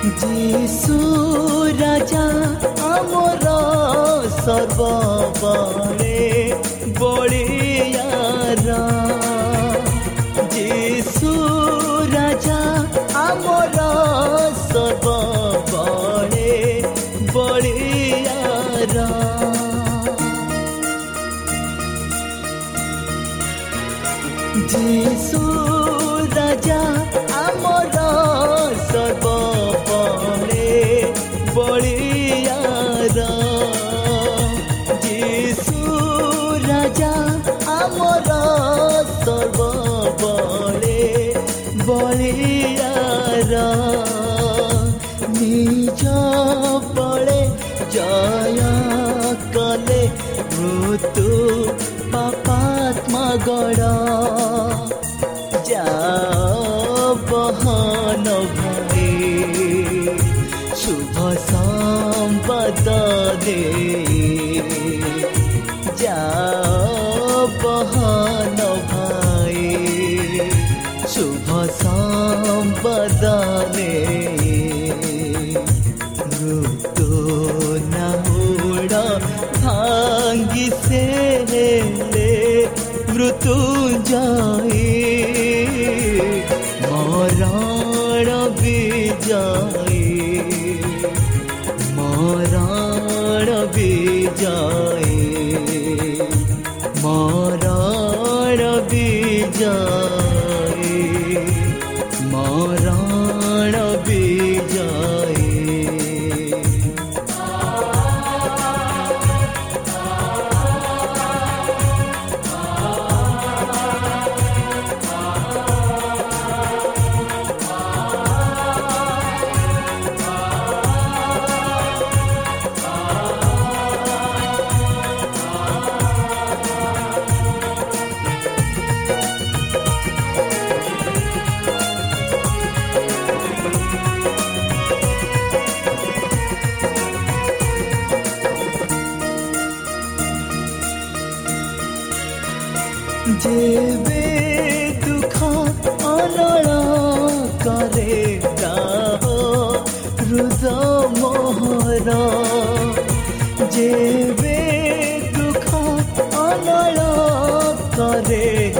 যিশু রাজা আমার সর্ববরে বড়িয়ারা। तू पापात्मा गड़ा।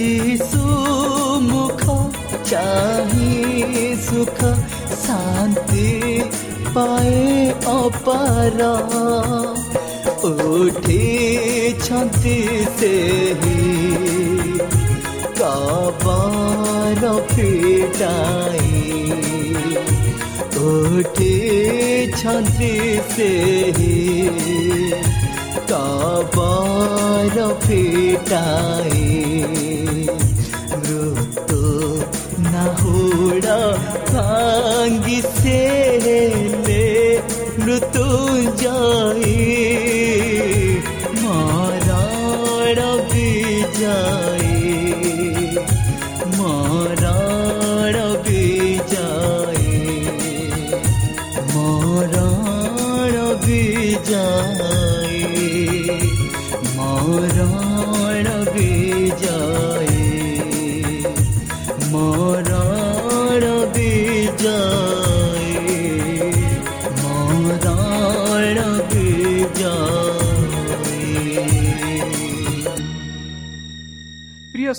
जीसु मुख चाहे सुख शान्ति पाए अपार उठिछन्ति सेही काबार पिटाई उठिछन्ति सेही काबार पिटाई যায়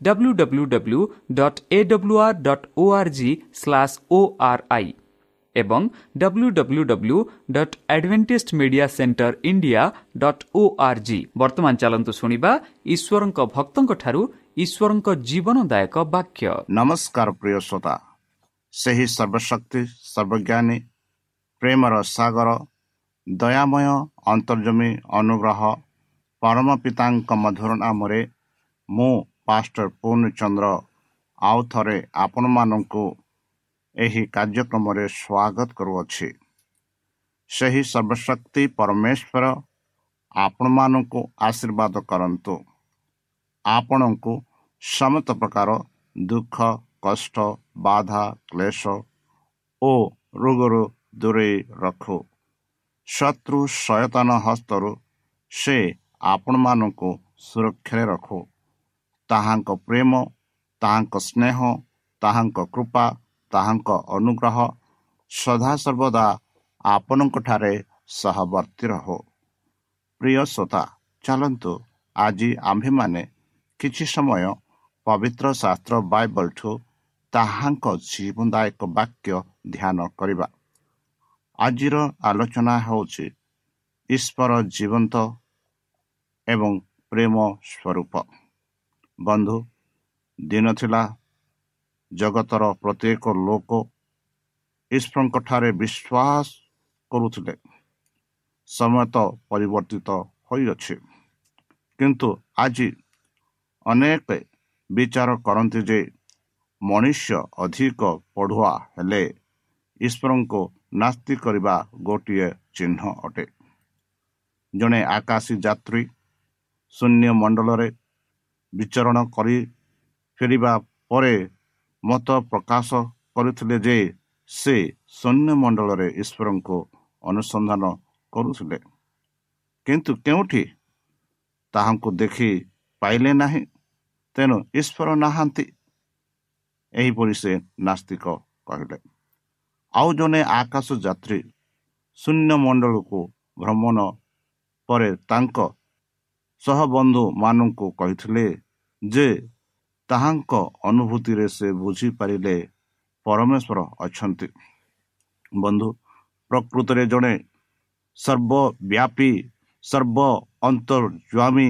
W W W dot A W R dot O R G slash O R I ଏବଂ W W W dot Adventist media centre India dot O R G ବର୍ତ୍ତମାନ ଚାଲନ୍ତୁ ଶୁଣିବା ଈଶ୍ୱରଙ୍କ ଭକ୍ତଙ୍କଠାରୁ ଈଶ୍ୱରଙ୍କ ଜୀବନଦାୟକ ବାକ୍ୟ। ନମସ୍କାର ପ୍ରିୟ ଶ୍ରୋତା। ସେହି ସର୍ବଶକ୍ତି ସର୍ବଜ୍ଞାନୀ ପ୍ରେମର ସାଗର ଦୟାମୟ ଅନ୍ତର୍ଜମୀ ଅନୁଗ୍ରହ ପରମ ପିତାଙ୍କ ମଧୁର ନାମରେ ମୁଁ ପାଷ୍ଟର ପୂର୍ଣ୍ଣଚନ୍ଦ୍ର ଆଉ ଥରେ ଆପଣମାନଙ୍କୁ ଏହି କାର୍ଯ୍ୟକ୍ରମରେ ସ୍ୱାଗତ କରୁଅଛି। ସେହି ସର୍ବଶକ୍ତି ପରମେଶ୍ୱର ଆପଣମାନଙ୍କୁ ଆଶୀର୍ବାଦ କରନ୍ତୁ। ଆପଣଙ୍କୁ ସମସ୍ତ ପ୍ରକାର ଦୁଃଖ କଷ୍ଟ ବାଧା କ୍ଲେଶ ଓ ରୋଗରୁ ଦୂରେଇ ରଖୁ। ଶତ୍ରୁ ସୟତନ ହସ୍ତରୁ ସେ ଆପଣମାନଙ୍କୁ ସୁରକ୍ଷାରେ ରଖୁ। ତାହାଙ୍କ ପ୍ରେମ ତାହାଙ୍କ ସ୍ନେହ ତାହାଙ୍କ କୃପା ତାହାଙ୍କ ଅନୁଗ୍ରହ ସଦାସର୍ବଦା ଆପଣଙ୍କଠାରେ ସହବର୍ତ୍ତୀ ରହୁ। ପ୍ରିୟ ଶ୍ରୋତା ଚାଲନ୍ତୁ ଆଜି ଆମ୍ଭେମାନେ କିଛି ସମୟ ପବିତ୍ର ଶାସ୍ତ୍ର ବାଇବଲଠୁ ତାହାଙ୍କ ଜୀବନଦାୟକ ବାକ୍ୟ ଧ୍ୟାନ କରିବା। ଆଜିର ଆଲୋଚନା ହେଉଛି ଈଶ୍ୱର ଜୀବନ୍ତ ଏବଂ ପ୍ରେମ ସ୍ୱରୂପ। ବନ୍ଧୁ ଦିନ ଥିଲା ଜଗତର ପ୍ରତ୍ୟେକ ଲୋକ ଈଶ୍ୱରଙ୍କଠାରେ ବିଶ୍ୱାସ କରୁଥିଲେ। ସମୟ ତ ପରିବର୍ତ୍ତିତ ହୋଇଅଛି। କିନ୍ତୁ ଆଜି ଅନେକ ବିଚାର କରନ୍ତି ଯେ ମନୁଷ୍ୟ ଅଧିକ ପଢ଼ୁଆ ହେଲେ ଈଶ୍ୱରଙ୍କୁ ନାସ୍ତି କରିବା ଗୋଟିଏ ଚିହ୍ନ ଅଟେ। ଜଣେ ଆକାଶୀ ଯାତ୍ରୀ ଶୂନ୍ୟ ମଣ୍ଡଳରେ ବିଚରଣ କରି ଫେରିବା ପରେ ମତ ପ୍ରକାଶ କରିଥିଲେ ଯେ ସେ ଶୂନ୍ୟ ମଣ୍ଡଳରେ ଈଶ୍ୱରଙ୍କୁ ଅନୁସନ୍ଧାନ କରୁଥିଲେ। କିନ୍ତୁ କେଉଁଠି? ତାହାଙ୍କୁ ଦେଖି ପାଇଲେ ନାହିଁ। ତେଣୁ ଈଶ୍ୱର ନାହାନ୍ତି। ଏହିପରି ସେ ନାସ୍ତିକ କହିଲେ। ଆଉ ଜଣେ ଆକାଶ ଯାତ୍ରୀ ଶୂନ୍ୟ ମଣ୍ଡଳକୁ ଭ୍ରମଣ ପରେ ତାଙ୍କ ସହବନ୍ଧୁମାନଙ୍କୁ କହିଥିଲେ ଯେ ତାହାଙ୍କ ଅନୁଭୂତିରେ ସେ ବୁଝିପାରିଲେ ପରମେଶ୍ୱର ଅଛନ୍ତି। ବନ୍ଧୁ ପ୍ରକୃତରେ ଜଣେ ସର୍ବବ୍ୟାପୀ ସର୍ବ ଅନ୍ତର୍ଜ୍ୱାମୀ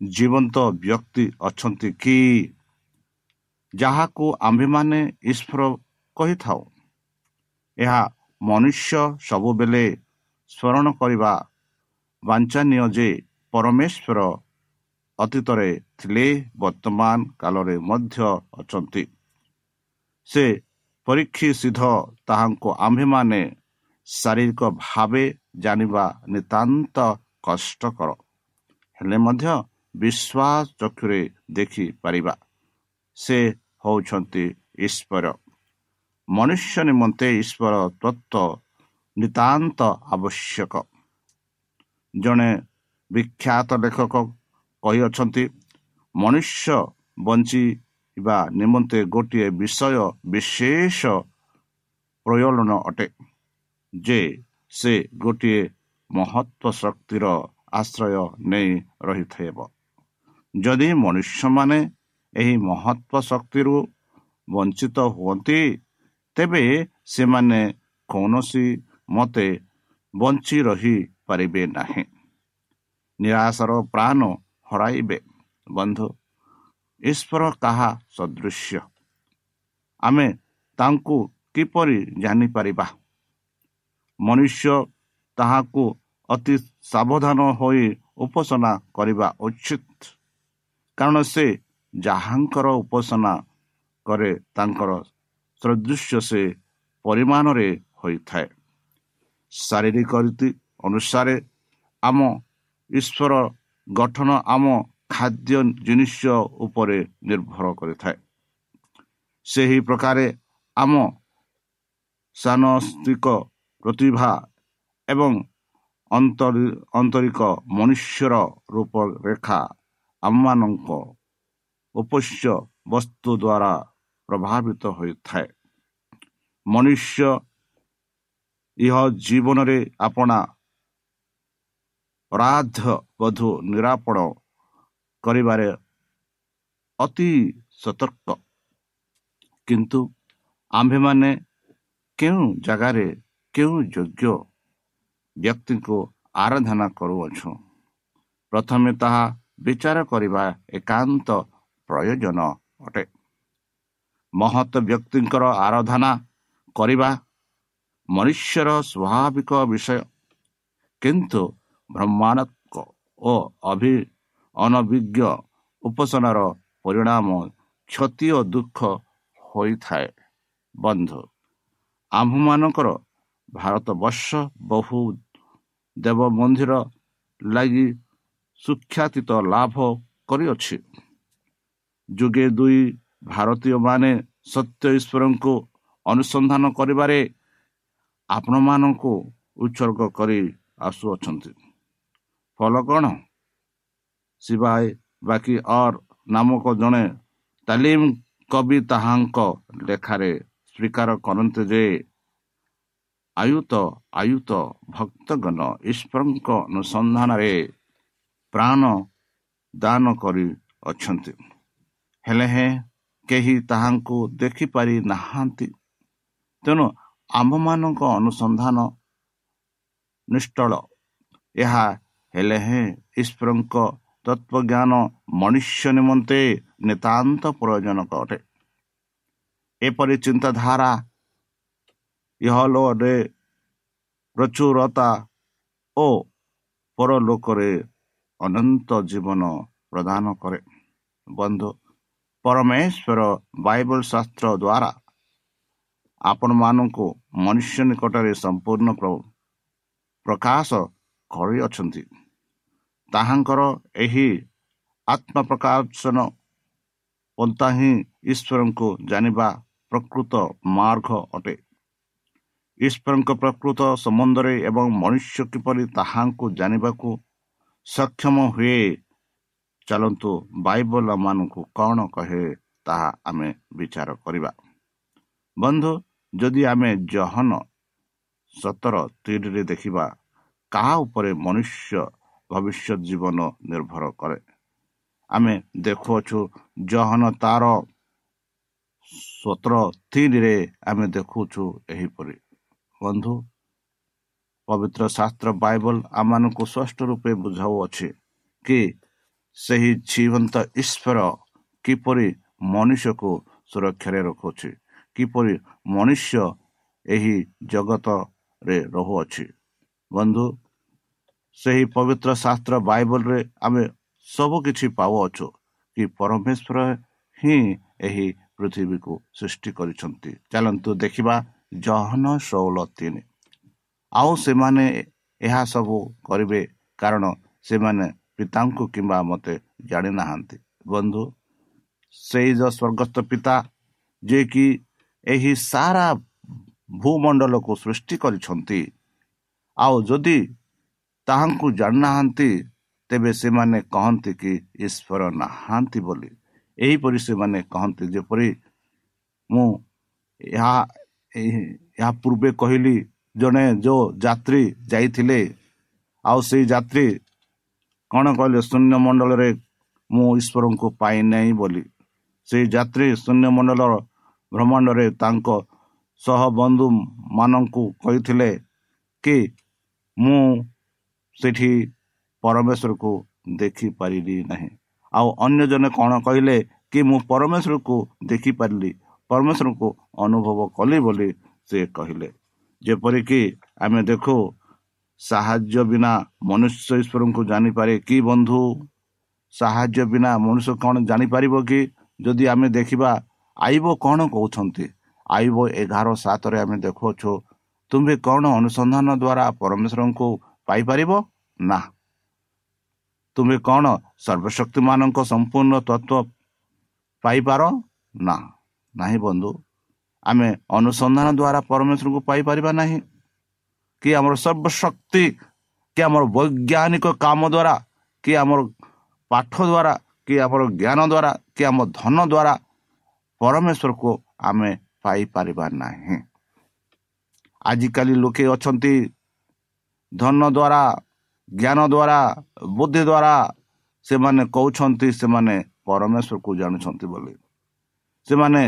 ଜୀବନ୍ତ ବ୍ୟକ୍ତି ଅଛନ୍ତି କି? ଯାହାକୁ ଆମ୍ଭେମାନେ ଈଶ୍ୱର କହିଥାଉ। ଏହା ମନୁଷ୍ୟ ସବୁବେଳେ ସ୍ମରଣ କରିବା ବାଞ୍ଛନୀୟ ଯେ ପରମେଶ୍ୱର ଅତୀତରେ ଥିଲେ ବର୍ତ୍ତମାନ କାଳରେ ମଧ୍ୟ ଅଛନ୍ତି। ସେ ପରୀକ୍ଷି ସିଦ୍ଧ ତାହାଙ୍କୁ ଆମ୍ଭେମାନେ ଶାରୀରିକ ଭାବେ ଜାଣିବା ନିତାନ୍ତ କଷ୍ଟକର। ହେଲେ ମଧ୍ୟ ବିଶ୍ୱାସ ଚକ୍ଷୁରେ ଦେଖିପାରିବା ସେ ହେଉଛନ୍ତି ଈଶ୍ୱର। ମନୁଷ୍ୟ ନିମନ୍ତେ ଈଶ୍ୱର ତତ୍ତ୍ୱ ନିତାନ୍ତ ଆବଶ୍ୟକ। ଜଣେ ବିଖ୍ୟାତ ଲେଖକ କହିଅଛନ୍ତି ମନୁଷ୍ୟ ବଞ୍ଚିବା ନିମନ୍ତେ ଗୋଟିଏ ବିଷୟ ବିଶେଷ ପ୍ରୟୋଜନ ଅଟେ ଯେ ସେ ଗୋଟିଏ ମହତ୍ଵ ଶକ୍ତିର ଆଶ୍ରୟ ନେଇ ରହିଥିବ। ଯଦି ମନୁଷ୍ୟମାନେ ଏହି ମହତ୍ଵ ଶକ୍ତିରୁ ବଞ୍ଚିତ ହୁଅନ୍ତି ତେବେ ସେମାନେ କୌଣସି ମତେ ବଞ୍ଚି ରହିପାରିବେ ନାହିଁ। ନିରାଶର ପ୍ରାଣ ହରାଇବେ ବନ୍ଧୁ ଈଶ୍ୱର କାହା ସଦୃଶ୍ୟ ଆମେ ତାଙ୍କୁ କିପରି ଜାଣିପାରିବା ମନୁଷ୍ୟ ତାହାକୁ ଅତି ସାବଧାନ ହୋଇ ଉପାସନା କରିବା ଉଚିତ କାରଣ ସେ ଯାହାଙ୍କର ଉପାସନା କରେ ତାଙ୍କର ସଦୃଶ୍ୟ ସେ ପରିମାଣରେ ହୋଇଥାଏ ଶାରୀରିକ ରୀତି ଅନୁସାରେ ଆମ ଈଶ୍ୱର ଗଠନ ଆମ ଖାଦ୍ୟ ଜିନିଷ ଉପରେ ନିର୍ଭର କରିଥାଏ ସେହି ପ୍ରକାରେ ଆମ ସାଂସ୍କୃତିକ ପ୍ରତିଭା ଏବଂ ଆନ୍ତରିକ ମନୁଷ୍ୟର ରୂପରେଖା ଆମମାନଙ୍କ ଉପସ୍ୟ ବସ୍ତୁ ଦ୍ୱାରା ପ୍ରଭାବିତ ହୋଇଥାଏ ମନୁଷ୍ୟ ଇହ ଜୀବନରେ ଆପଣା ରାଧ୍ୟ ବଧୁ ନିରାପଣ କରିବାରେ ଅତି ସତର୍କ। କିନ୍ତୁ ଆମ୍ଭେମାନେ କେଉଁ ଜାଗାରେ କେଉଁ ଯୋଗ୍ୟ ବ୍ୟକ୍ତିଙ୍କୁ ଆରାଧନା କରୁଅଛୁ? ପ୍ରଥମେ ତାହା ବିଚାର କରିବା ଏକାନ୍ତ ପ୍ରୟୋଜନ ଅଟେ। ମହତ ବ୍ୟକ୍ତିଙ୍କର ଆରାଧନା କରିବା ମନୁଷ୍ୟର ସ୍ୱାଭାବିକ ବିଷୟ। କିନ୍ତୁ ବ୍ରହ୍ମାଣ୍ଡକ ଓ ଅଭି ଅନଭିଜ୍ଞ ଉପାସନାର ପରିଣାମ କ୍ଷତି ଓ ଦୁଃଖ ହୋଇଥାଏ ବନ୍ଧୁ ଆମ୍ଭମାନଙ୍କର ଭାରତବର୍ଷ ବହୁ ଦେବ ମନ୍ଦିର ଲାଗି ସୁଖ୍ୟାତିତ ଲାଭ କରିଅଛି ଯୁଗେ ଦୁଇ ଭାରତୀୟମାନେ ସତ୍ୟ ଈଶ୍ୱରଙ୍କୁ ଅନୁସନ୍ଧାନ କରିବାରେ ଆପଣମାନଙ୍କୁ ଉତ୍ସର୍ଗ କରି ଆସୁଅଛନ୍ତି। ଫଲ କ'ଣ? ଶିବାୟ ବାକି ଅର୍ ନାମକ ଜଣେ ତାଲିମ କବି ତାହାଙ୍କ ଲେଖାରେ ସ୍ୱୀକାର କରନ୍ତି ଯେ ଆୟୁତ ଆୟୁତ ଭକ୍ତଗଣ ଈଶ୍ୱରଙ୍କ ଅନୁସନ୍ଧାନରେ ପ୍ରାଣ ଦାନ କରିଅଛନ୍ତି ହେଲେ ହେଁ କେହି ତାହାଙ୍କୁ ଦେଖିପାରି ନାହାନ୍ତି। ତେଣୁ ଆମ୍ଭମାନଙ୍କ ଅନୁସନ୍ଧାନ ନିଷ୍ଟଳ ଏହା ହେଲେ ହେଁ ଈଶ୍ୱରଙ୍କ ତତ୍ଵଜ୍ଞାନ ମନୁଷ୍ୟ ନିମନ୍ତେ ନିତାନ୍ତ ପ୍ରୟୋଜନକ ଅଟେ। ଏପରି ଚିନ୍ତାଧାରା ଇହଲୋରେ ପ୍ରଚୁରତା ଓ ପରଲୋକରେ ଅନନ୍ତ ଜୀବନ ପ୍ରଦାନ କରେ। ବନ୍ଧୁ ପରମେଶ୍ୱର ବାଇବଲ ଶାସ୍ତ୍ର ଦ୍ୱାରା ଆପଣମାନଙ୍କୁ ମନୁଷ୍ୟ ନିକଟରେ ସମ୍ପୂର୍ଣ୍ଣ ପ୍ରକାଶ କରିଅଛନ୍ତି। ତାହାଙ୍କର ଏହି ଆତ୍ମପ୍ରକାଶନ ପନ୍ଥା ହିଁ ଈଶ୍ୱରଙ୍କୁ ଜାଣିବା ପ୍ରକୃତ ମାର୍ଗ ଅଟେ। ଈଶ୍ୱରଙ୍କ ପ୍ରକୃତ ସମ୍ବନ୍ଧରେ ଏବଂ ମନୁଷ୍ୟ କିପରି ତାହାଙ୍କୁ ଜାଣିବାକୁ ସକ୍ଷମ ହୁଏ ଚାଲନ୍ତୁ ବାଇବଲ ମାନଙ୍କୁ କ'ଣ କହେ ତାହା ଆମେ ବିଚାର କରିବା। ବନ୍ଧୁ ଯଦି ଆମେ ଜହନ ସତର ତିରିରେ ଦେଖିବା କାହା ଉପରେ ମନୁଷ୍ୟ ଭବିଷ୍ୟତ ଜୀବନ ନିର୍ଭର କରେ ଆମେ ଦେଖୁଅଛୁ ଜହନ ତାର ସତର ତିନିରେ ଆମେ ଦେଖୁଛୁ ଏହିପରି ବନ୍ଧୁ ପବିତ୍ର ଶାସ୍ତ୍ର ବାଇବଲ ଆମମାନଙ୍କୁ ସ୍ପଷ୍ଟ ରୂପେ ବୁଝାଉଅଛି କି ସେହି ଜୀବନ୍ତ ଈଶ୍ୱର କିପରି ମନୁଷ୍ୟକୁ ସୁରକ୍ଷାରେ ରଖୁଛି କିପରି ମନୁଷ୍ୟ ଏହି ଜଗତରେ ରହୁଅଛି ବନ୍ଧୁ ସେହି ପବିତ୍ର ଶାସ୍ତ୍ର ବାଇବଲରେ ଆମେ ସବୁ କିଛି ପାଉଅଛୁ କି ପରମେଶ୍ୱର ହିଁ ଏହି ପୃଥିବୀକୁ ସୃଷ୍ଟି କରିଛନ୍ତି। ଚାଲନ୍ତୁ ଦେଖିବା ଜହନ ଷୋହଳ ତିନି। ଆଉ ସେମାନେ ଏହା ସବୁ କରିବେ କାରଣ ସେମାନେ ପିତାଙ୍କୁ କିମ୍ବା ମୋତେ ଜାଣିନାହାନ୍ତି। ବନ୍ଧୁ ସେଇ ଯ ସ୍ୱର୍ଗସ୍ଥ ପିତା ଯିଏକି ଏହି ସାରା ଭୂମଣ୍ଡଳକୁ ସୃଷ୍ଟି କରିଛନ୍ତି। ଆଉ ଯଦି ତାହାଙ୍କୁ ଜାଣିନାହାନ୍ତି ତେବେ ସେମାନେ କହନ୍ତି କି ଈଶ୍ୱର ନାହାନ୍ତି ବୋଲି। ଏହିପରି ସେମାନେ କହନ୍ତି ଯେପରି ମୁଁ ଏହା ଏହା ପୂର୍ବେ କହିଲି ଜଣେ ଯେଉଁ ଯାତ୍ରୀ ଯାଇଥିଲେ ଆଉ ସେଇ ଯାତ୍ରୀ କ'ଣ କହିଲେ ଶୂନ୍ୟ ମଣ୍ଡଳରେ ମୁଁ ଈଶ୍ୱରଙ୍କୁ ପାଇନାହିଁ ବୋଲି। ସେଇ ଯାତ୍ରୀ ଶୂନ୍ୟ ମଣ୍ଡଳର ବ୍ରହ୍ମାଣ୍ଡରେ ତାଙ୍କ ସହ ବନ୍ଧୁମାନଙ୍କୁ କହିଥିଲେ କି ମୁଁ ସେଠି ପରମେଶ୍ୱରକୁ ଦେଖିପାରିଲି ନାହିଁ। ଆଉ ଅନ୍ୟ ଜଣେ କ'ଣ କହିଲେ କି ମୁଁ ପରମେଶ୍ୱରକୁ ଦେଖିପାରିଲି ପରମେଶ୍ୱରଙ୍କୁ ଅନୁଭବ କଲି ବୋଲି ସେ କହିଲେ। ଯେପରିକି ଆମେ ଦେଖୁ ସାହାଯ୍ୟ ବିନା ମନୁଷ୍ୟ ଈଶ୍ୱରଙ୍କୁ ଜାଣିପାରେ କି ବନ୍ଧୁ? ସାହାଯ୍ୟ ବିନା ମନୁଷ୍ୟ କ'ଣ ଜାଣିପାରିବ କି? ଯଦି ଆମେ ଦେଖିବା ଆଇବ କ'ଣ କହୁଛନ୍ତି? ଆଇବ ଏଗାର ସାତରେ ଆମେ ଦେଖୁଅଛୁ ତୁମେ କ'ଣ ଅନୁସନ୍ଧାନ ଦ୍ୱାରା ପରମେଶ୍ୱରଙ୍କୁ ପାଇପାରିବ ନା। ତୁମେ କ'ଣ ସର୍ବଶକ୍ତିମାନଙ୍କ ସମ୍ପୂର୍ଣ୍ଣ ତତ୍ଵ ପାଇପାର? ନା। ନାହିଁ ବନ୍ଧୁ ଆମେ ଅନୁସନ୍ଧାନ ଦ୍ୱାରା ପରମେଶ୍ୱରଙ୍କୁ ପାଇପାରିବା ନାହିଁ। କି ଆମର ସର୍ବଶକ୍ତି କି ଆମର ବୈଜ୍ଞାନିକ କାମ ଦ୍ୱାରା କି ଆମର ପାଠ ଦ୍ୱାରା କି ଆମର ଜ୍ଞାନ ଦ୍ୱାରା କି ଆମ ଧନ ଦ୍ୱାରା ପରମେଶ୍ୱରକୁ ଆମେ ପାଇପାରିବା ନାହିଁ। ଆଜିକାଲି ଲୋକେ ଅଛନ୍ତି ଧନ ଦ୍ୱାରା ଜ୍ଞାନ ଦ୍ୱାରା ବୁଦ୍ଧି ଦ୍ୱାରା ସେମାନେ କହୁଛନ୍ତି ସେମାନେ ପରମେଶ୍ୱରକୁ ଜାଣୁଛନ୍ତି ବୋଲି। ସେମାନେ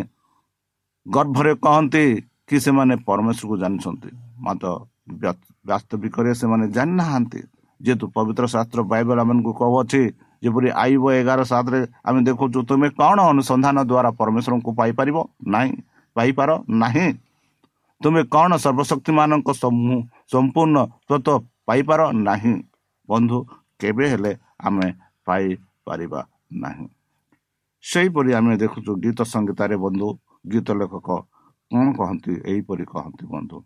ଗର୍ଭରେ କହନ୍ତି କି ସେମାନେ ପରମେଶ୍ୱରକୁ ଜାଣିଛନ୍ତି। ମାତ୍ର ବାସ୍ତବିକରେ ସେମାନେ ଜାଣିନାହାନ୍ତି। ଯେହେତୁ ପବିତ୍ର ଶାସ୍ତ୍ର ବାଇବଲ ଆମମାନଙ୍କୁ କହୁଅଛି ଯେପରି ଆଇବ ଏଗାର ସାତରେ ଆମେ ଦେଖୁଛୁ ତୁମେ କ'ଣ ଅନୁସନ୍ଧାନ ଦ୍ୱାରା ପରମେଶ୍ୱରଙ୍କୁ ପାଇପାରିବ? ନାହିଁ ପାଇପାର ନାହିଁ। ତୁମେ କ'ଣ ସର୍ବଶକ୍ତିମାନଙ୍କ ସମ୍ପୂର୍ଣ୍ଣ ତତ୍ଵ ପାଇପାର ନାହିଁ? ବନ୍ଧୁ କେବେ ହେଲେ ଆମେ ପାଇପାରିବା ନାହିଁ। ସେହିପରି ଆମେ ଦେଖୁଛୁ ଗୀତ ସଙ୍ଗୀତରେ ବନ୍ଧୁ ଗୀତ ଲେଖକ କ'ଣ କହନ୍ତି ଏହିପରି କହନ୍ତି ବନ୍ଧୁ।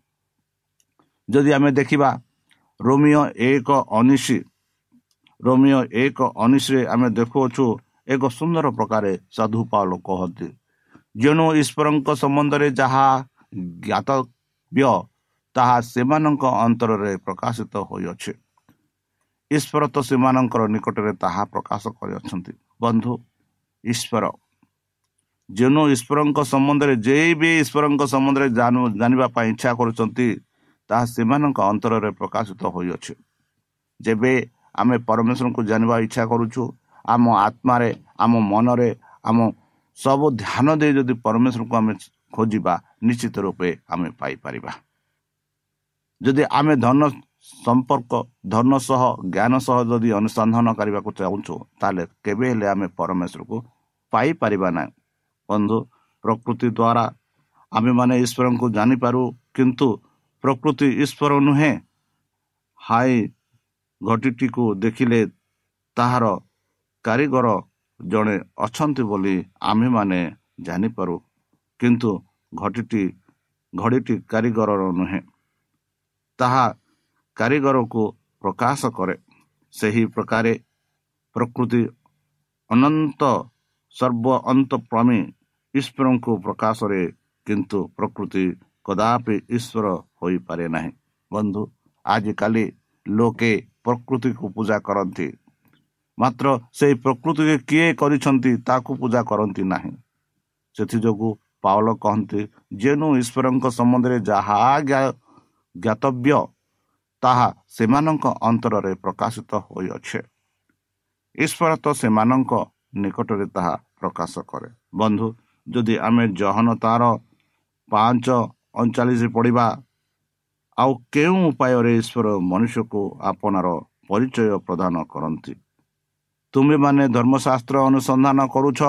ଯଦି ଆମେ ଦେଖିବା ରୋମିଓ ଏକ ଅନିଶି ରୋମିଓ ଏକ ଅନିଶରେ ଆମେ ଦେଖୁଅଛୁ ଏକ ସୁନ୍ଦର ପ୍ରକାରେ ସାଧୁ ପାଉଲ କହନ୍ତି ଯେଣୁ ଈଶ୍ୱରଙ୍କ ସମ୍ବନ୍ଧରେ ଯାହା ଜ୍ଞାତବ୍ୟ ତାହା ସେମାନଙ୍କ ଅନ୍ତରରେ ପ୍ରକାଶିତ ହୋଇଅଛି। ଈଶ୍ୱର ତ ସେମାନଙ୍କର ନିକଟରେ ତାହା ପ୍ରକାଶ କରିଅଛନ୍ତି। ବନ୍ଧୁ ଈଶ୍ୱର ଯେଣୁ ଈଶ୍ୱରଙ୍କ ସମ୍ବନ୍ଧରେ ଯେ ବି ଈଶ୍ୱରଙ୍କ ସମ୍ବନ୍ଧରେ ଜାଣିବା ପାଇଁ ଇଚ୍ଛା କରୁଛନ୍ତି ତାହା ସେମାନଙ୍କ ଅନ୍ତରରେ ପ୍ରକାଶିତ ହୋଇଅଛି। ଯେବେ ଆମେ ପରମେଶ୍ୱରଙ୍କୁ ଜାଣିବା ଇଚ୍ଛା କରୁଛୁ ଆମ ଆତ୍ମାରେ ଆମ ମନରେ ଆମ ସବୁ ଧ୍ୟାନ ଦେଇ ଯଦି ପରମେଶ୍ୱରଙ୍କୁ ଆମେ ଖୋଜିବା ନିଶ୍ଚିତ ରୂପେ ଆମେ ପାଇପାରିବା। ଯଦି ଆମେ ଧନ ସମ୍ପର୍କ ଧନ ସହ ଜ୍ଞାନ ସହ ଯଦି ଅନୁସନ୍ଧାନ କରିବାକୁ ଚାହୁଁଛୁ ତାହେଲେ କେବେ ହେଲେ ଆମେ ପରମେଶ୍ୱରକୁ ପାଇପାରିବା ନାହିଁ। ବନ୍ଧୁ ପ୍ରକୃତି ଦ୍ୱାରା ଆମେମାନେ ଈଶ୍ୱରଙ୍କୁ ଜାଣିପାରୁ କିନ୍ତୁ ପ୍ରକୃତି ଈଶ୍ୱର ନୁହେଁ। ହାଇ ଘଟିଟିକୁ ଦେଖିଲେ ତାହାର କାରିଗର ଜଣେ ଅଛନ୍ତି ବୋଲି ଆମେମାନେ ଜାଣିପାରୁ। କିନ୍ତୁ ଘଟିଟି ଘଡ଼ିଟି କାରିଗରର ନୁହେଁ ତାହା କାରିଗରକୁ ପ୍ରକାଶ କରେ ସେହି ପ୍ରକାରେ ପ୍ରକୃତି ଅନନ୍ତ ସର୍ବ ଅନ୍ତପ୍ରମୀ ଈଶ୍ୱରଙ୍କୁ ପ୍ରକାଶରେ କିନ୍ତୁ ପ୍ରକୃତି କଦାପି ଈଶ୍ୱର ହୋଇପାରେ ନାହିଁ। ବନ୍ଧୁ ଆଜିକାଲି ଲୋକେ ପ୍ରକୃତିକୁ ପୂଜା କରନ୍ତି। ମାତ୍ର ସେହି ପ୍ରକୃତିରେ କିଏ କରିଛନ୍ତି ତାକୁ ପୂଜା କରନ୍ତି ନାହିଁ। ସେଥିଯୋଗୁଁ ପାଉଲ କହନ୍ତି ଯେନୁ ଈଶ୍ୱରଙ୍କ ସମ୍ବନ୍ଧରେ ଯାହା ଜ୍ଞାତବ୍ୟ ତାହା ସେମାନଙ୍କ ଅନ୍ତରରେ ପ୍ରକାଶିତ ହୋଇଅଛେ। ଈଶ୍ୱର ତ ସେମାନଙ୍କ ନିକଟରେ ତାହା ପ୍ରକାଶ କରେ। ବନ୍ଧୁ ଯଦି ଆମେ ଜହନ ତାର ପାଞ୍ଚ ଅଣଚାଳିଶ ପଢ଼ିବା ଆଉ କେଉଁ ଉପାୟରେ ଈଶ୍ୱର ମନୁଷ୍ୟକୁ ଆପଣାର ପରିଚୟ ପ୍ରଦାନ କରନ୍ତି? ତୁମେମାନେ ଧର୍ମଶାସ୍ତ୍ର ଅନୁସନ୍ଧାନ କରୁଛ?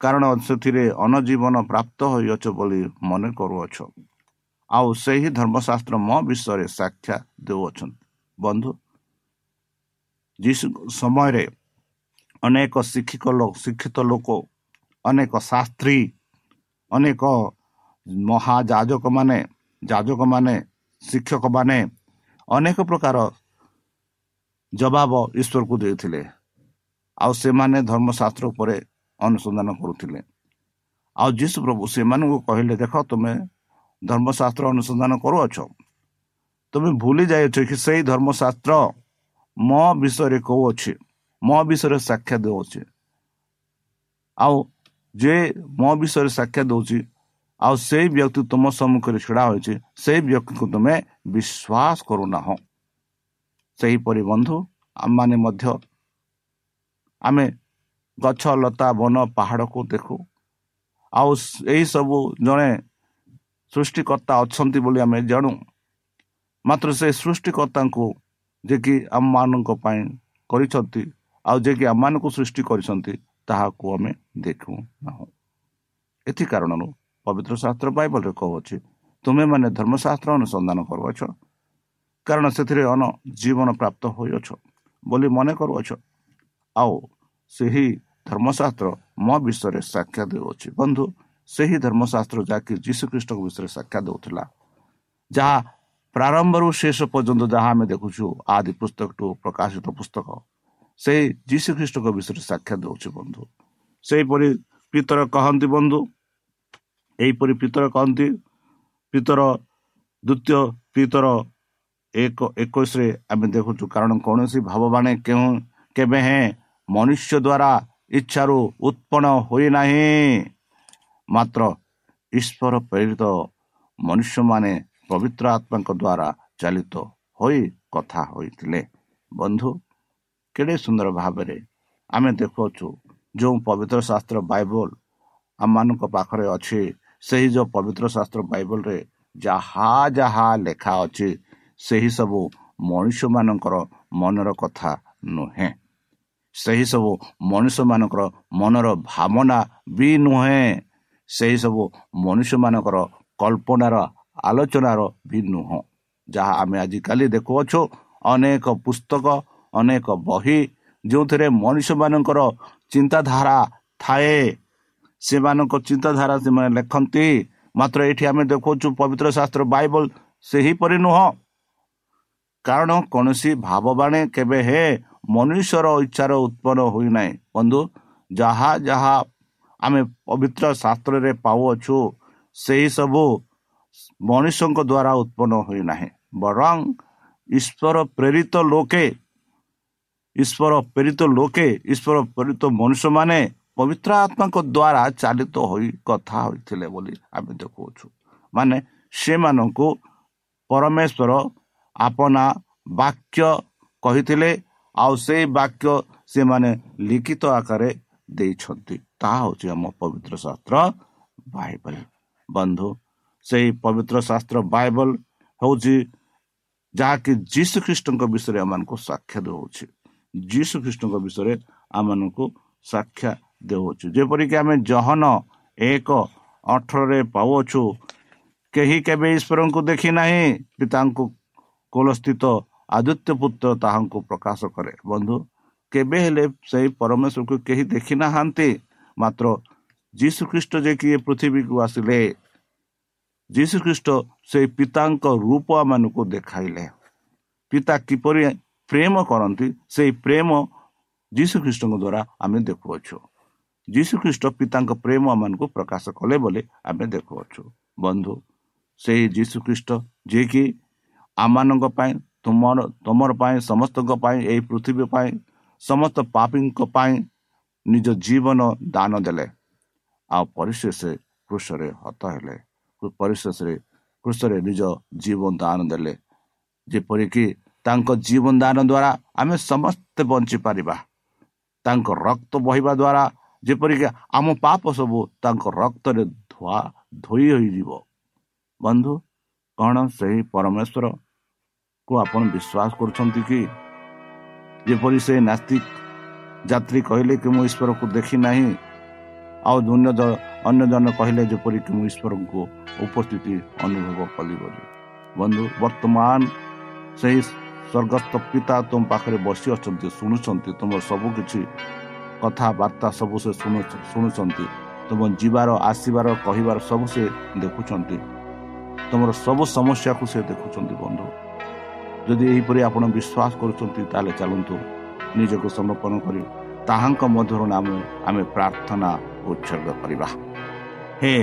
କାରଣ ସେଥିରେ ଅନଜୀବନ ପ୍ରାପ୍ତ ହୋଇଅଛ ବୋଲି ମନେ କରୁଅଛ। ଆଉ ସେହି ଧର୍ମଶାସ୍ତ୍ର ମୋ ବିଷୟରେ ସାକ୍ଷା ଦେଉଅଛନ୍ତି। ବନ୍ଧୁ ଯୀଶୁ ସମୟରେ ଅନେକ ଶିକ୍ଷିକ ଶିକ୍ଷିତ ଲୋକ ଅନେକ ଶାସ୍ତ୍ରୀ ଅନେକ ମହାଯାଜକମାନେ ଯାଜକମାନେ ଶିକ୍ଷକମାନେ ଅନେକ ପ୍ରକାର ଜବାବ ଈଶ୍ୱରକୁ ଦେଇଥିଲେ। ଆଉ ସେମାନେ ଧର୍ମଶାସ୍ତ୍ର ଉପରେ ଅନୁସନ୍ଧାନ କରୁଥିଲେ। ଆଉ ଯୀଶୁ ପ୍ରଭୁ ସେମାନଙ୍କୁ କହିଲେ ଦେଖ ତୁମେ ଧର୍ମଶାସ୍ତ୍ର ଅନୁସନ୍ଧାନ କରୁଅଛ। ତୁମେ ଭୁଲି ଯାଇଅଛ କି ସେଇ ଧର୍ମଶାସ୍ତ୍ର ମୋ ବିଷୟରେ କହୁଅଛି ମୋ ବିଷୟରେ ସାକ୍ଷା ଦେଉଅଛି। ଆଉ ଯେ ମୋ ବିଷୟରେ ସାକ୍ଷା ଦେଉଛି ଆଉ ସେଇ ବ୍ୟକ୍ତି ତୁମ ସମ୍ମୁଖରେ ଛିଡ଼ା ହୋଇଛି ସେଇ ବ୍ୟକ୍ତିକୁ ତୁମେ ବିଶ୍ୱାସ କରୁନାହଁ। ସେହିପରି ବନ୍ଧୁ ଆମମାନେ ମଧ୍ୟ ଆମେ ଗଛ ଲତା ବନ ପାହାଡ଼କୁ ଦେଖୁ। ଆଉ ଏହିସବୁ ଜଣେ ସୃଷ୍ଟିକର୍ତ୍ତା ଅଛନ୍ତି ବୋଲି ଆମେ ଜାଣୁ। ମାତ୍ର ସେ ସୃଷ୍ଟିକର୍ତ୍ତାଙ୍କୁ ଯିଏକି ଆମମାନଙ୍କ ପାଇଁ କରିଛନ୍ତି ଆଉ ଯିଏକି ଆମମାନଙ୍କୁ ସୃଷ୍ଟି କରିଛନ୍ତି ତାହାକୁ ଆମେ ଦେଖୁ ନାହୁଁ। ଏଥି କାରଣରୁ ପବିତ୍ର ଶାସ୍ତ୍ର ବାଇବଲରେ କହୁଅଛି ତୁମେମାନେ ଧର୍ମଶାସ୍ତ୍ର ଅନୁସନ୍ଧାନ କରୁଅଛ କାରଣ ସେଥିରେ ଅନ ଜୀବନ ପ୍ରାପ୍ତ ହୋଇଅଛ ବୋଲି ମନେ କରୁଅଛ। ଆଉ ସେହି ଧର୍ମଶାସ୍ତ୍ର ମୋ ବିଷୟରେ ସାକ୍ଷା ଦେଉଅଛି। ବନ୍ଧୁ ସେହି ଧର୍ମଶାସ୍ତ୍ର ଯାହାକି ଯୀଶୁଖ୍ରୀଷ୍ଟଙ୍କ ବିଷୟରେ ସାକ୍ଷା ଦେଉଥିଲା ଯାହା ପ୍ରାରମ୍ଭରୁ ଶେଷ ପର୍ଯ୍ୟନ୍ତ ଯାହା ଆମେ ଦେଖୁଛୁ ଆଦି ପୁସ୍ତକଠୁ ପ୍ରକାଶିତ ପୁସ୍ତକ ସେଇ ଯୀଶୁଖ୍ରୀଷ୍ଟଙ୍କ ବିଷୟରେ ସାକ୍ଷା ଦେଉଛି ବନ୍ଧୁ। ସେହିପରି ପିତର କହନ୍ତି ବନ୍ଧୁ ଏହିପରି ପିତର କହନ୍ତି ପିତର ଦ୍ୱିତୀୟ ପିତର ଏକ ଏକୋଇଶରେ ଆମେ ଦେଖୁଛୁ କାରଣ କୌଣସି ଭାବବାଣୀ କେଉଁ କେବେ ହେଁ ମନୁଷ୍ୟ ଦ୍ୱାରା ଇଚ୍ଛାରୁ ଉତ୍ପନ୍ନ ହୋଇନାହିଁ। ମାତ୍ର ଈଶ୍ୱର ପ୍ରେରିତ ମନୁଷ୍ୟମାନେ ପବିତ୍ର ଆତ୍ମାଙ୍କ ଦ୍ୱାରା ଚାଲିତ ହୋଇ କଥା ହୋଇଥିଲେ। ବନ୍ଧୁ କେଡ଼େ ସୁନ୍ଦର ଭାବରେ ଆମେ ଦେଖୁଅଛୁ ଯେଉଁ ପବିତ୍ର ଶାସ୍ତ୍ର ବାଇବଲ ଆମମାନଙ୍କ ପାଖରେ ଅଛି ସେହି ଯେଉଁ ପବିତ୍ର ଶାସ୍ତ୍ର ବାଇବଲରେ ଯାହା ଯାହା ଲେଖା ଅଛି ସେହି ସବୁ ମଣିଷମାନଙ୍କର ମନର କଥା ନୁହେଁ। ସେହି ସବୁ ମଣିଷମାନଙ୍କର ମନର ଭାବନା ବି ନୁହେଁ। ସେହି ସବୁ ମନୁଷ୍ୟମାନଙ୍କର କଳ୍ପନାର ଆଲୋଚନାର ବି ନୁହଁ। ଯାହା ଆମେ ଆଜିକାଲି ଦେଖୁଅଛୁ ଅନେକ ପୁସ୍ତକ ଅନେକ ବହି ଯେଉଁଥିରେ ମଣିଷମାନଙ୍କର ଚିନ୍ତାଧାରା ଥାଏ। ସେମାନଙ୍କ ଚିନ୍ତାଧାରା ସେମାନେ ଲେଖନ୍ତି। ମାତ୍ର ଏଠି ଆମେ ଦେଖୁଛୁ ପବିତ୍ର ଶାସ୍ତ୍ର ବାଇବଲ ସେହିପରି ନୁହଁ। କାରଣ କୌଣସି ଭାବବାଣୀ କେବେ ହେ ମନୁଷ୍ୟର ଇଚ୍ଛାର ଉତ୍ପନ୍ନ ହୋଇନାହିଁ। ବନ୍ଧୁ ଯାହା ଯାହା ଆମେ ପବିତ୍ର ଶାସ୍ତ୍ରରେ ପାଉଅଛୁ ସେହି ସବୁ ମଣିଷଙ୍କ ଦ୍ୱାରା ଉତ୍ପନ୍ନ ହୋଇନାହିଁ। ବରଂ ଈଶ୍ୱର ପ୍ରେରିତ ଲୋକେ ଈଶ୍ୱର ପ୍ରେରିତ ଲୋକେ ଈଶ୍ୱର ପ୍ରେରିତ ମନୁଷ୍ୟମାନେ ପବିତ୍ର ଆତ୍ମାଙ୍କ ଦ୍ୱାରା ଚାଲିତ ହୋଇ କଥା ହୋଇଥିଲେ ବୋଲି ଆମେ ଦେଖୁଅଛୁ। ମାନେ ସେମାନଙ୍କୁ ପରମେଶ୍ୱର ଆପଣା ବାକ୍ୟ କହିଥିଲେ ଆଉ ସେଇ ବାକ୍ୟ ସେମାନେ ଲିଖିତ ଆକାରରେ ଦେଇଛନ୍ତି ତାହା ହେଉଛି ଆମ ପବିତ୍ର ଶାସ୍ତ୍ର ବାଇବଲ। ବନ୍ଧୁ ସେଇ ପବିତ୍ର ଶାସ୍ତ୍ର ବାଇବଲ ହେଉଛି ଯାହାକି ଯୀଶୁ ଖ୍ରୀଷ୍ଟଙ୍କ ବିଷୟରେ ଆମମାନଙ୍କୁ ସାକ୍ଷା ଦେଉଛି ଯୀଶୁ ଖ୍ରୀଷ୍ଟଙ୍କ ବିଷୟରେ ଆମମାନଙ୍କୁ ସାକ୍ଷା ଦେଉଅଛୁ। ଯେପରିକି ଆମେ ଜହନ ଏକ ଅଠରରେ ପାଉଅଛୁ କେହି କେବେ ଈଶ୍ୱରଙ୍କୁ ଦେଖି ନାହିଁ ପିତାଙ୍କୁ କୋଲସ୍ଥିତ ଆଦିତ୍ୟ ପୁତ୍ର ତାହାଙ୍କୁ ପ୍ରକାଶ କରେ। ବନ୍ଧୁ କେବେ ହେଲେ ସେହି ପରମେଶ୍ୱରକୁ କେହି ଦେଖି ନାହାନ୍ତି। ମାତ୍ର ଯୀଶୁ ଖ୍ରୀଷ୍ଟ ଯେ କିଏ ପୃଥିବୀକୁ ଆସିଲେ ଯୀଶୁ ଖ୍ରୀଷ୍ଟ ସେଇ ପିତାଙ୍କ ରୂପ ମାନଙ୍କୁ ଦେଖାଇଲେ। ପିତା କିପରି ପ୍ରେମ କରନ୍ତି ସେଇ ପ୍ରେମ ଯୀଶୁ ଖ୍ରୀଷ୍ଟଙ୍କ ଦ୍ୱାରା ଆମେ ଦେଖୁଅଛୁ। ଯୀଶୁ ଖ୍ରୀଷ୍ଟ ପିତାଙ୍କ ପ୍ରେମ ଆମମାନଙ୍କୁ ପ୍ରକାଶ କଲେ ବୋଲି ଆମେ ଦେଖୁଅଛୁ। ବନ୍ଧୁ ସେଇ ଯୀଶୁ ଖ୍ରୀଷ୍ଟ ଯିଏକି ଆମମାନଙ୍କ ପାଇଁ ତୁମର ତୁମର ପାଇଁ ସମସ୍ତଙ୍କ ପାଇଁ ଏହି ପୃଥିବୀ ପାଇଁ ସମସ୍ତ ପାପୀଙ୍କ ପାଇଁ ନିଜ ଜୀବନ ଦାନ ଦେଲେ। ଆଉ ପରିଶେଷ କୃଷରେ ହତ ହେଲେ। ପରିଶେଷରେ କୃଷରେ ନିଜ ଜୀବନ ଦାନ ଦେଲେ। ଯେପରିକି ତାଙ୍କ ଜୀବନ ଦାନ ଦ୍ୱାରା ଆମେ ସମସ୍ତେ ବଞ୍ଚିପାରିବା। ତାଙ୍କ ରକ୍ତ ବହିବା ଦ୍ୱାରା ଯେପରିକି ଆମ ପାପ ସବୁ ତାଙ୍କ ରକ୍ତରେ ଧୁଆ ଧୋଇ ହୋଇଯିବ। ବନ୍ଧୁ କ'ଣ ସେହି ପରମେଶ୍ୱରକୁ ଆପଣ ବିଶ୍ୱାସ କରୁଛନ୍ତି କି? ଯେପରି ସେ ନାସ୍ତିକ ଯାତ୍ରୀ କହିଲେ କି ମୁଁ ଈଶ୍ୱରକୁ ଦେଖି ନାହିଁ ଆଉ ଅନ୍ୟ ଅନ୍ୟ ଜଣେ କହିଲେ ଯେପରିକି ମୁଁ ଈଶ୍ୱରଙ୍କୁ ଉପସ୍ଥିତି ଅନୁଭବ କଲି ବୋଲି। ବନ୍ଧୁ ବର୍ତ୍ତମାନ ସେହି ସ୍ୱର୍ଗସ୍ଥ ପିତା ତୁମ ପାଖରେ ବସି ଅଛନ୍ତି ଶୁଣୁଛନ୍ତି ତୁମର ସବୁ କିଛି କଥାବାର୍ତ୍ତା ସବୁ ସେ ଶୁଣୁଛନ୍ତି ତୁମ ଯିବାର ଆସିବାର କହିବାର ସବୁ ସେ ଦେଖୁଛନ୍ତି। ତୁମର ସବୁ ସମସ୍ୟାକୁ ସେ ଦେଖୁଛନ୍ତି ବନ୍ଧୁ। ଯଦି ଏହିପରି ଆପଣ ବିଶ୍ୱାସ କରୁଛନ୍ତି ତାହେଲେ ଚାଲନ୍ତୁ ନିଜକୁ ସମର୍ପଣ କରି ତାହାଙ୍କ ମଧୁର ନାମ ଆମେ ପ୍ରାର୍ଥନା ଉତ୍ସର୍ଗ କରିବା। ହେ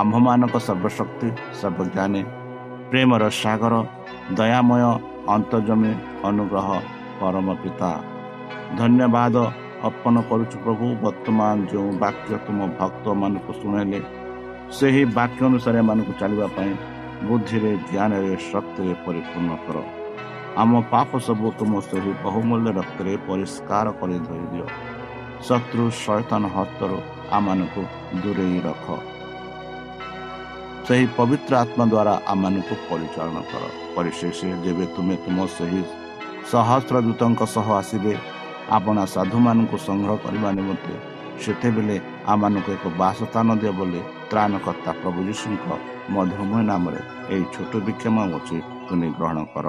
ଆମ୍ଭମାନଙ୍କ ସର୍ବଶକ୍ତି ସର୍ବଜ୍ଞାନୀ ପ୍ରେମର ସାଗର ଦୟାମୟ ଅନ୍ତର୍ଜମୀ ଅନୁଗ୍ରହ ପରମ ପିତା। ଧନ୍ୟବାଦ ଅର୍ପଣ କରୁଛୁ ପ୍ରଭୁ ବର୍ତ୍ତମାନ ଯେଉଁ ବାକ୍ୟ ତୁମ ଭକ୍ତମାନଙ୍କୁ ଶୁଣାଇଲେ ସେହି ବାକ୍ୟ ଅନୁସାରେ ଏମାନଙ୍କୁ ଚାଲିବା ପାଇଁ ବୁଦ୍ଧିରେ ଜ୍ଞାନରେ ଶକ୍ତିରେ ପରିପୂର୍ଣ୍ଣ କର। ଆମ ପାପ ସବୁ ତୁମ ସେହି ବହୁମୂଲ୍ୟ ରକ୍ତରେ ପରିଷ୍କାର କରି ଧରିଦିଅ ଶତ୍ରୁ ଶୈତାନ ହସ୍ତରୁ ଆମମାନଙ୍କୁ ଦୂରେଇ ରଖ। ସେହି ପବିତ୍ର ଆତ୍ମା ଦ୍ୱାରା ଆମମାନଙ୍କୁ ପରିଚାଳନା କର। ପରିଶେଷ ଯେବେ ତୁମେ ତୁମ ସେହି ସହସ୍ର ଦୂତଙ୍କ ସହ ଆସିବେ ଆପଣ ସାଧୁମାନଙ୍କୁ ସଂଗ୍ରହ କରିବା ନିମନ୍ତେ ସେତେବେଳେ ଆମମାନଙ୍କୁ ଏକ ବାସସ୍ଥାନ ଦିଅ ବୋଲି ତ୍ରାଣକର୍ତ୍ତା ପ୍ରଭୁ ଯୀଶୁଙ୍କ ମଧୁମୟ ନାମରେ ଏହି ଛୋଟ ବିକ୍ଷମ ଅଛି ତୁମେ ଗ୍ରହଣ କର।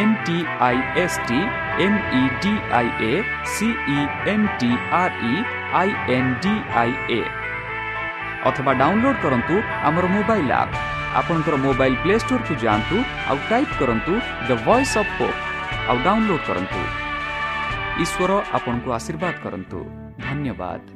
M E D I A C E N T R ଅଥବା ଡାଉନଲୋଡ୍ କରନ୍ତୁ ଆମର ମୋବାଇଲ୍ ଆପ୍ ଆପଣଙ୍କର ମୋବାଇଲ୍ ପ୍ଲେ ଷ୍ଟୋରକୁ ଯାଆନ୍ତୁ ଆଉ ଟାଇପ୍ କରନ୍ତୁ ଦ ଭଏସ୍ ଅଫ୍ ପୋପ୍ ଆଉ ଡାଉନଲୋଡ୍ କରନ୍ତୁ। ଈଶ୍ୱର ଆପଣଙ୍କୁ ଆଶୀର୍ବାଦ କରନ୍ତୁ। ଧନ୍ୟବାଦ।